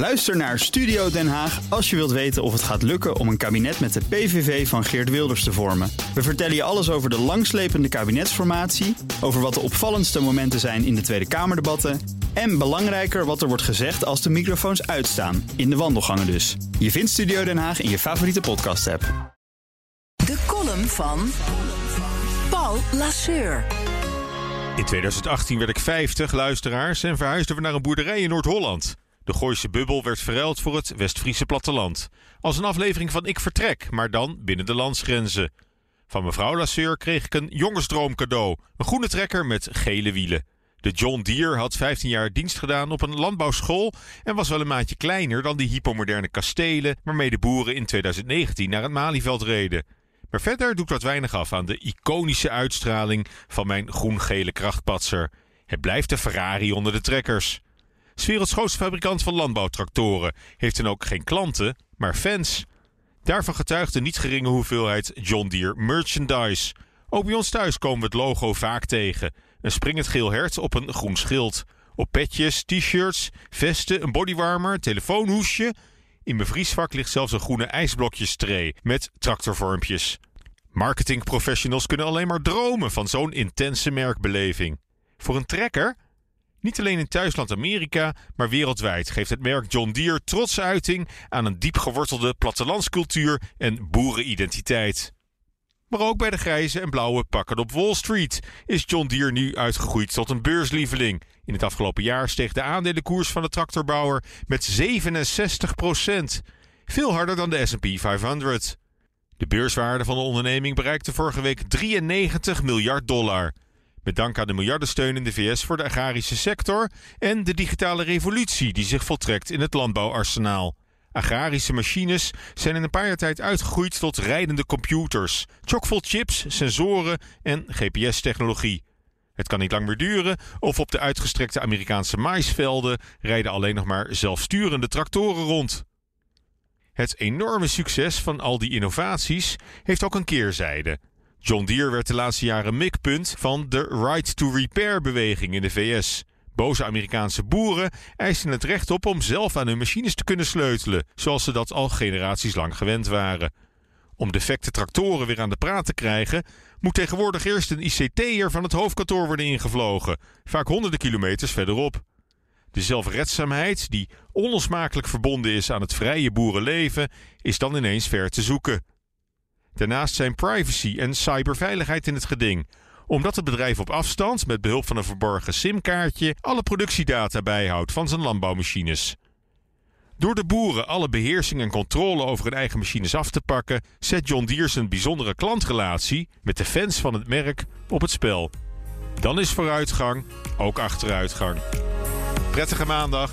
Luister naar Studio Den Haag als je wilt weten of het gaat lukken om een kabinet met de PVV van Geert Wilders te vormen. We vertellen je alles over de langslepende kabinetsformatie, over wat de opvallendste momenten zijn in de Tweede Kamerdebatten en belangrijker wat er wordt gezegd als de microfoons uitstaan, in de wandelgangen dus. Je vindt Studio Den Haag in je favoriete podcast-app. De column van Paul Lasseur. In 2018 werd ik 50 luisteraars en verhuisden we naar een boerderij in Noord-Holland. De Gooise bubbel werd verruild voor het West-Friese platteland. Als een aflevering van Ik Vertrek, maar dan binnen de landsgrenzen. Van mevrouw Lasseur kreeg ik een jongensdroom cadeau. Een groene trekker met gele wielen. De John Deere had 15 jaar dienst gedaan op een landbouwschool en was wel een maatje kleiner dan die hypomoderne kastelen waarmee de boeren in 2019 naar het Malieveld reden. Maar verder doet dat weinig af aan de iconische uitstraling van mijn groen-gele krachtpatser. Het blijft de Ferrari onder de trekkers. 's werelds grootste fabrikant van landbouwtractoren heeft dan ook geen klanten, maar fans. Daarvan getuigt een niet geringe hoeveelheid John Deere merchandise. Ook bij ons thuis komen we het logo vaak tegen. Een springend geel hert op een groen schild. Op petjes, t-shirts, vesten, een bodywarmer, telefoonhoesje. In mijn vriesvak ligt zelfs een groene ijsblokjestray met tractorvormpjes. Marketingprofessionals kunnen alleen maar dromen van zo'n intense merkbeleving. Voor een trekker? Niet alleen in thuisland Amerika, maar wereldwijd geeft het merk John Deere trots uiting aan een diep gewortelde plattelandscultuur en boerenidentiteit. Maar ook bij de grijze en blauwe pakken op Wall Street is John Deere nu uitgegroeid tot een beurslieveling. In het afgelopen jaar steeg de aandelenkoers van de tractorbouwer met 67% Veel harder dan de S&P 500. De beurswaarde van de onderneming bereikte vorige week 93 miljard dollar. Met dank aan de miljardensteun in de VS voor de agrarische sector en de digitale revolutie die zich voltrekt in het landbouwarsenaal. Agrarische machines zijn in een paar jaar tijd uitgegroeid tot rijdende computers, chockvol chips, sensoren en GPS-technologie. Het kan niet lang meer duren of op de uitgestrekte Amerikaanse maisvelden rijden alleen nog maar zelfsturende tractoren rond. Het enorme succes van al die innovaties heeft ook een keerzijde. John Deere werd de laatste jaren mikpunt van de Right to Repair beweging in de VS. Boze Amerikaanse boeren eisten het recht op om zelf aan hun machines te kunnen sleutelen, zoals ze dat al generaties lang gewend waren. Om defecte tractoren weer aan de praat te krijgen, moet tegenwoordig eerst een ICT'er van het hoofdkantoor worden ingevlogen, vaak honderden kilometers verderop. De zelfredzaamheid, die onlosmakelijk verbonden is aan het vrije boerenleven, is dan ineens ver te zoeken. Daarnaast zijn privacy en cyberveiligheid in het geding, omdat het bedrijf op afstand met behulp van een verborgen simkaartje alle productiedata bijhoudt van zijn landbouwmachines. Door de boeren alle beheersing en controle over hun eigen machines af te pakken, zet John Deere zijn bijzondere klantrelatie met de fans van het merk op het spel. Dan is vooruitgang ook achteruitgang. Prettige maandag.